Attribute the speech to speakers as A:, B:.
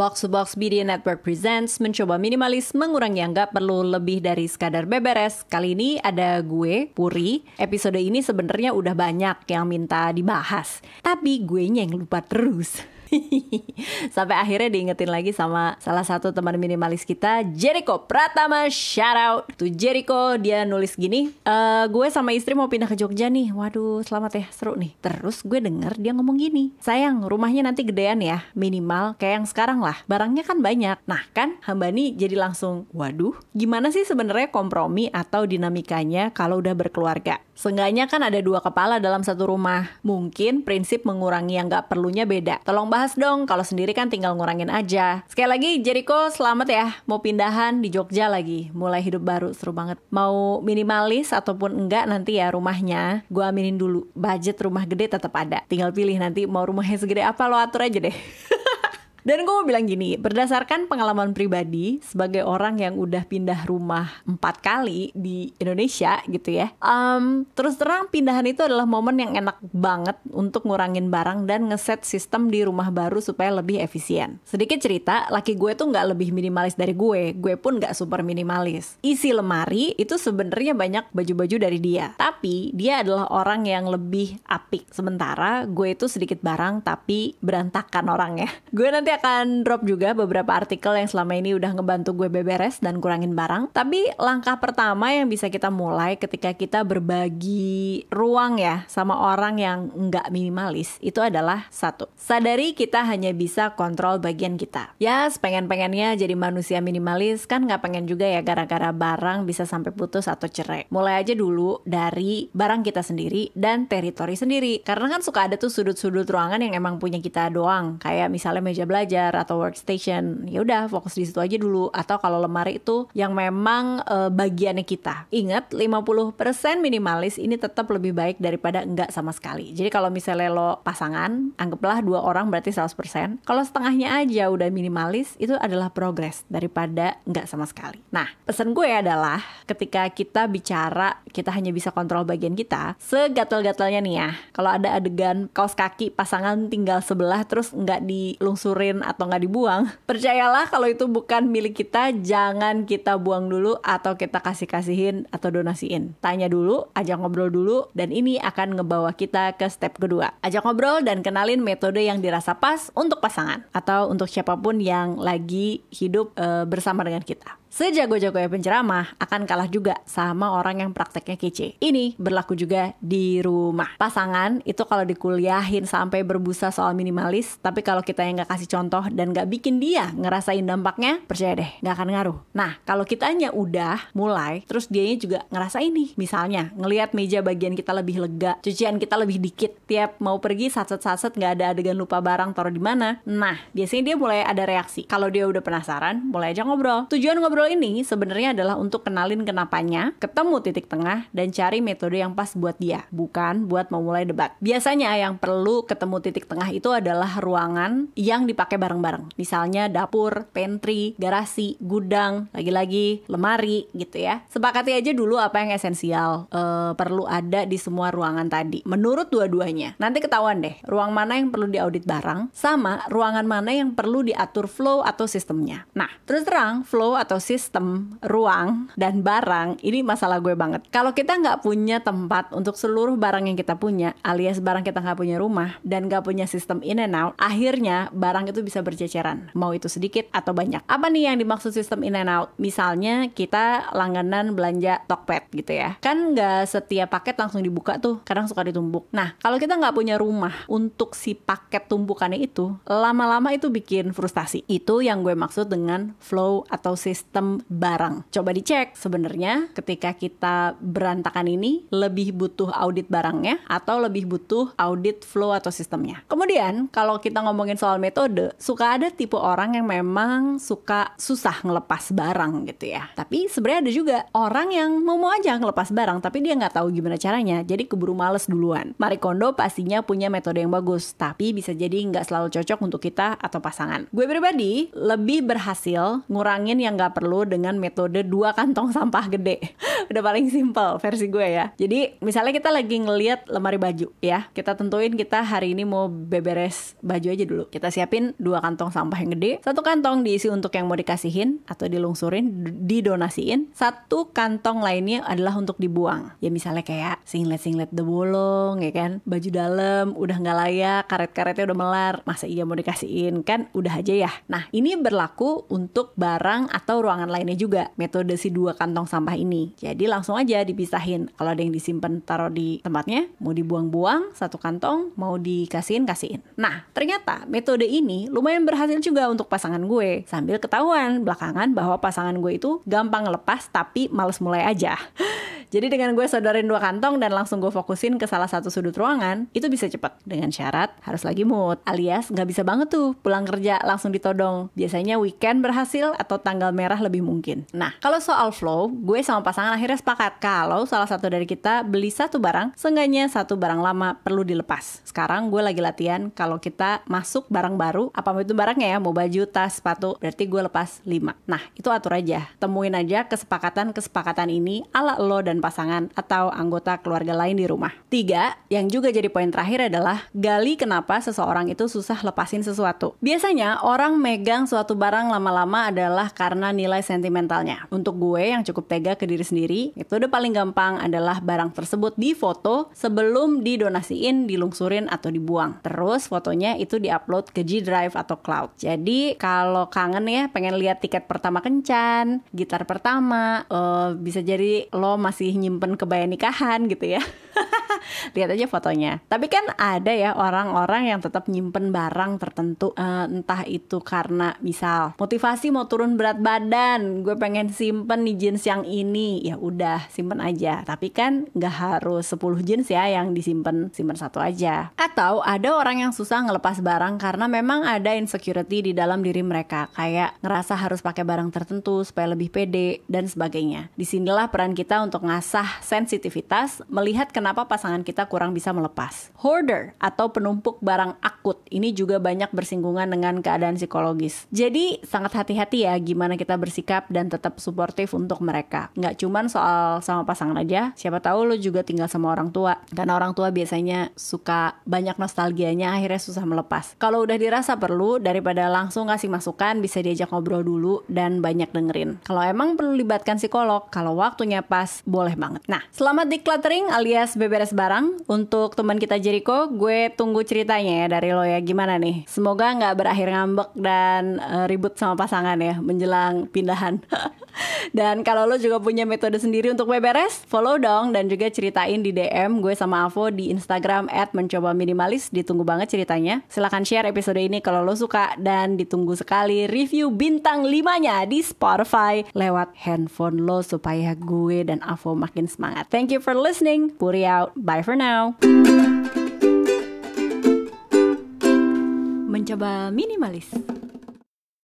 A: Box to Box Media Network Presents mencoba minimalis mengurangi yang gak perlu lebih dari sekadar beberes. Kali ini ada gue, Puri. Episode ini sebenarnya udah banyak yang minta dibahas. Tapi gue yang lupa terus. Sampai akhirnya diingetin lagi sama salah satu teman minimalis kita, Jericho Pratama. Shout out to Jericho. Dia nulis gini, e, gue sama istri mau pindah ke Jogja nih. Waduh, selamat ya, seru nih. Terus gue denger dia ngomong gini, sayang rumahnya nanti gedean ya, minimal kayak yang sekarang lah. Barangnya kan banyak. Nah kan, hamba nih jadi langsung, waduh, gimana sih sebenarnya kompromi atau dinamikanya kalau udah berkeluarga? Seenggaknya kan ada dua kepala dalam satu rumah. Mungkin prinsip mengurangi yang gak perlunya beda. Tolong bahas dong, kalau sendiri kan tinggal ngurangin aja. Sekali lagi, Jericho selamat ya. Mau pindahan di Jogja lagi. Mulai hidup baru, seru banget. Mau minimalis ataupun enggak nanti ya rumahnya. Gue aminin dulu. Budget rumah gede tetap ada. Tinggal pilih nanti mau rumahnya segede apa lo atur aja deh. Dan gue mau bilang gini, berdasarkan pengalaman pribadi sebagai orang yang udah pindah rumah empat kali di Indonesia gitu ya, um, terus terang pindahan itu adalah momen yang enak banget untuk ngurangin barang dan ngeset sistem di rumah baru supaya lebih efisien. Sedikit cerita, laki gue tuh nggak lebih minimalis dari gue, gue pun nggak super minimalis. Isi lemari itu sebenarnya banyak baju-baju dari dia, tapi dia adalah orang yang lebih apik. Sementara gue itu sedikit barang tapi berantakan orangnya. Gue nanti nanti akan drop juga beberapa artikel yang selama ini udah ngebantu gue beberes dan kurangin barang. Tapi langkah pertama yang bisa kita mulai ketika kita berbagi ruang ya sama orang yang nggak minimalis itu adalah satu. Sadari kita hanya bisa kontrol bagian kita. Ya, pengen-pengennya jadi manusia minimalis kan nggak pengen juga ya gara-gara barang bisa sampai putus atau cerai. Mulai aja dulu dari barang kita sendiri dan teritori sendiri. Karena kan suka ada tuh sudut-sudut ruangan yang emang punya kita doang. Kayak misalnya meja belajar belajar atau workstation ya udah fokus di situ aja dulu. Atau kalau lemari itu yang memang uh, bagiannya kita. Ingat 50% minimalis ini tetap lebih baik daripada enggak sama sekali. Jadi kalau misalnya lo pasangan anggaplah dua orang berarti 100% kalau setengahnya aja udah minimalis itu adalah progres daripada enggak sama sekali. Nah pesan gue adalah ketika kita bicara kita hanya bisa kontrol bagian kita segatal-gatalnya nih ya. Kalau ada adegan kaos kaki pasangan tinggal sebelah terus nggak dilungsurin atau nggak dibuang, percayalah kalau itu bukan milik kita, jangan kita buang dulu atau kita kasih-kasihin atau donasiin. Tanya dulu, ajak ngobrol dulu, dan ini akan ngebawa kita ke step kedua. Ajak ngobrol dan kenalin metode yang dirasa pas untuk pasangan atau untuk siapa pun yang lagi hidup e, bersama dengan kita sejago-jago ya penceramah akan kalah juga sama orang yang prakteknya kece. Ini berlaku juga di rumah. Pasangan itu kalau dikuliahin sampai berbusa soal minimalis, tapi kalau kita yang nggak kasih contoh dan nggak bikin dia ngerasain dampaknya, percaya deh, nggak akan ngaruh. Nah, kalau kitanya udah mulai, terus dianya juga ngerasa ini. Misalnya, ngelihat meja bagian kita lebih lega, cucian kita lebih dikit, tiap mau pergi saset-saset nggak ada adegan lupa barang taruh di mana. Nah, biasanya dia mulai ada reaksi. Kalau dia udah penasaran, mulai aja ngobrol. Tujuan ngobrol ngobrol ini sebenarnya adalah untuk kenalin kenapanya, ketemu titik tengah, dan cari metode yang pas buat dia, bukan buat memulai debat. Biasanya yang perlu ketemu titik tengah itu adalah ruangan yang dipakai bareng-bareng. Misalnya dapur, pantry, garasi, gudang, lagi-lagi lemari gitu ya. Sepakati aja dulu apa yang esensial e, perlu ada di semua ruangan tadi. Menurut dua-duanya, nanti ketahuan deh ruang mana yang perlu diaudit barang sama ruangan mana yang perlu diatur flow atau sistemnya. Nah, terus terang flow atau sistem ruang dan barang ini masalah gue banget. Kalau kita nggak punya tempat untuk seluruh barang yang kita punya, alias barang kita nggak punya rumah dan nggak punya sistem in and out, akhirnya barang itu bisa berceceran. Mau itu sedikit atau banyak. Apa nih yang dimaksud sistem in and out? Misalnya kita langganan belanja Tokped gitu ya. Kan nggak setiap paket langsung dibuka tuh, kadang suka ditumbuk. Nah, kalau kita nggak punya rumah untuk si paket tumbukannya itu, lama-lama itu bikin frustasi. Itu yang gue maksud dengan flow atau sistem barang. Coba dicek sebenarnya ketika kita berantakan ini lebih butuh audit barangnya atau lebih butuh audit flow atau sistemnya. Kemudian kalau kita ngomongin soal metode, suka ada tipe orang yang memang suka susah ngelepas barang gitu ya. Tapi sebenarnya ada juga orang yang mau mau aja ngelepas barang tapi dia nggak tahu gimana caranya, jadi keburu males duluan. Marie Kondo pastinya punya metode yang bagus, tapi bisa jadi nggak selalu cocok untuk kita atau pasangan. Gue pribadi lebih berhasil ngurangin yang nggak perlu perlu dengan metode dua kantong sampah gede. Udah paling simple versi gue ya. Jadi misalnya kita lagi ngeliat lemari baju ya, kita tentuin kita hari ini mau beberes baju aja dulu. Kita siapin dua kantong sampah yang gede, satu kantong diisi untuk yang mau dikasihin atau dilungsurin, didonasiin, satu kantong lainnya adalah untuk dibuang. Ya misalnya kayak singlet-singlet the bolong ya kan, baju dalam udah nggak layak, karet-karetnya udah melar, masa iya mau dikasihin kan udah aja ya. Nah ini berlaku untuk barang atau ruangan lainnya juga metode si dua kantong sampah ini. Jadi langsung aja dipisahin. Kalau ada yang disimpan taruh di tempatnya, mau dibuang-buang satu kantong, mau dikasihin kasihin. Nah ternyata metode ini lumayan berhasil juga untuk pasangan gue. Sambil ketahuan belakangan bahwa pasangan gue itu gampang lepas tapi males mulai aja. Jadi dengan gue sodorin dua kantong dan langsung gue fokusin ke salah satu sudut ruangan, itu bisa cepet. Dengan syarat harus lagi mood. Alias nggak bisa banget tuh pulang kerja langsung ditodong. Biasanya weekend berhasil atau tanggal merah mungkin. Nah, kalau soal flow, gue sama pasangan akhirnya sepakat kalau salah satu dari kita beli satu barang, seenggaknya satu barang lama perlu dilepas. Sekarang gue lagi latihan kalau kita masuk barang baru, apa itu barangnya ya, mau baju, tas, sepatu, berarti gue lepas 5. Nah, itu atur aja. Temuin aja kesepakatan-kesepakatan ini ala lo dan pasangan atau anggota keluarga lain di rumah. Tiga, yang juga jadi poin terakhir adalah gali kenapa seseorang itu susah lepasin sesuatu. Biasanya orang megang suatu barang lama-lama adalah karena nilai sentimentalnya. Untuk gue yang cukup tega ke diri sendiri, itu udah paling gampang adalah barang tersebut difoto sebelum didonasiin, dilungsurin atau dibuang. Terus fotonya itu diupload ke G Drive atau cloud. Jadi kalau kangen ya pengen lihat tiket pertama kencan, gitar pertama, uh, bisa jadi lo masih nyimpen kebaya nikahan gitu ya lihat aja fotonya. Tapi kan ada ya orang-orang yang tetap nyimpen barang tertentu uh, entah itu karena misal motivasi mau turun berat badan gue pengen simpen nih jeans yang ini ya udah simpen aja. Tapi kan nggak harus 10 jeans ya yang disimpan simpen satu aja. Atau ada orang yang susah ngelepas barang karena memang ada insecurity di dalam diri mereka kayak ngerasa harus pakai barang tertentu supaya lebih pede dan sebagainya. Di sinilah peran kita untuk mengasah sensitivitas melihat kenapa pasangan kita kurang bisa melepas. Hoarder atau penumpuk barang akut ini juga banyak bersinggungan dengan keadaan psikologis. Jadi sangat hati-hati ya gimana kita bersikap dan tetap suportif untuk mereka. Nggak cuman soal sama pasangan aja, siapa tahu lo juga tinggal sama orang tua. Karena orang tua biasanya suka banyak nostalgianya akhirnya susah melepas. Kalau udah dirasa perlu, daripada langsung kasih masukan, bisa diajak ngobrol dulu dan banyak dengerin. Kalau emang perlu libatkan psikolog, kalau waktunya pas, boleh banget. Nah, selamat decluttering alias beberes barang. Untuk teman kita Jericho, gue tunggu ceritanya ya dari lo ya. Gimana nih? Semoga nggak berakhir ngambek dan uh, ribut sama pasangan ya menjelang pindahan. dan kalau lo juga punya metode sendiri untuk beberes, follow dong dan juga ceritain di DM gue sama Avo di Instagram at mencoba minimalis. Ditunggu banget ceritanya. Silahkan share episode ini kalau lo suka dan ditunggu sekali review bintang 5-nya di Spotify lewat handphone lo supaya gue dan Avo makin semangat. Thank you for listening. Puri out. Bye for now. Mencoba minimalis.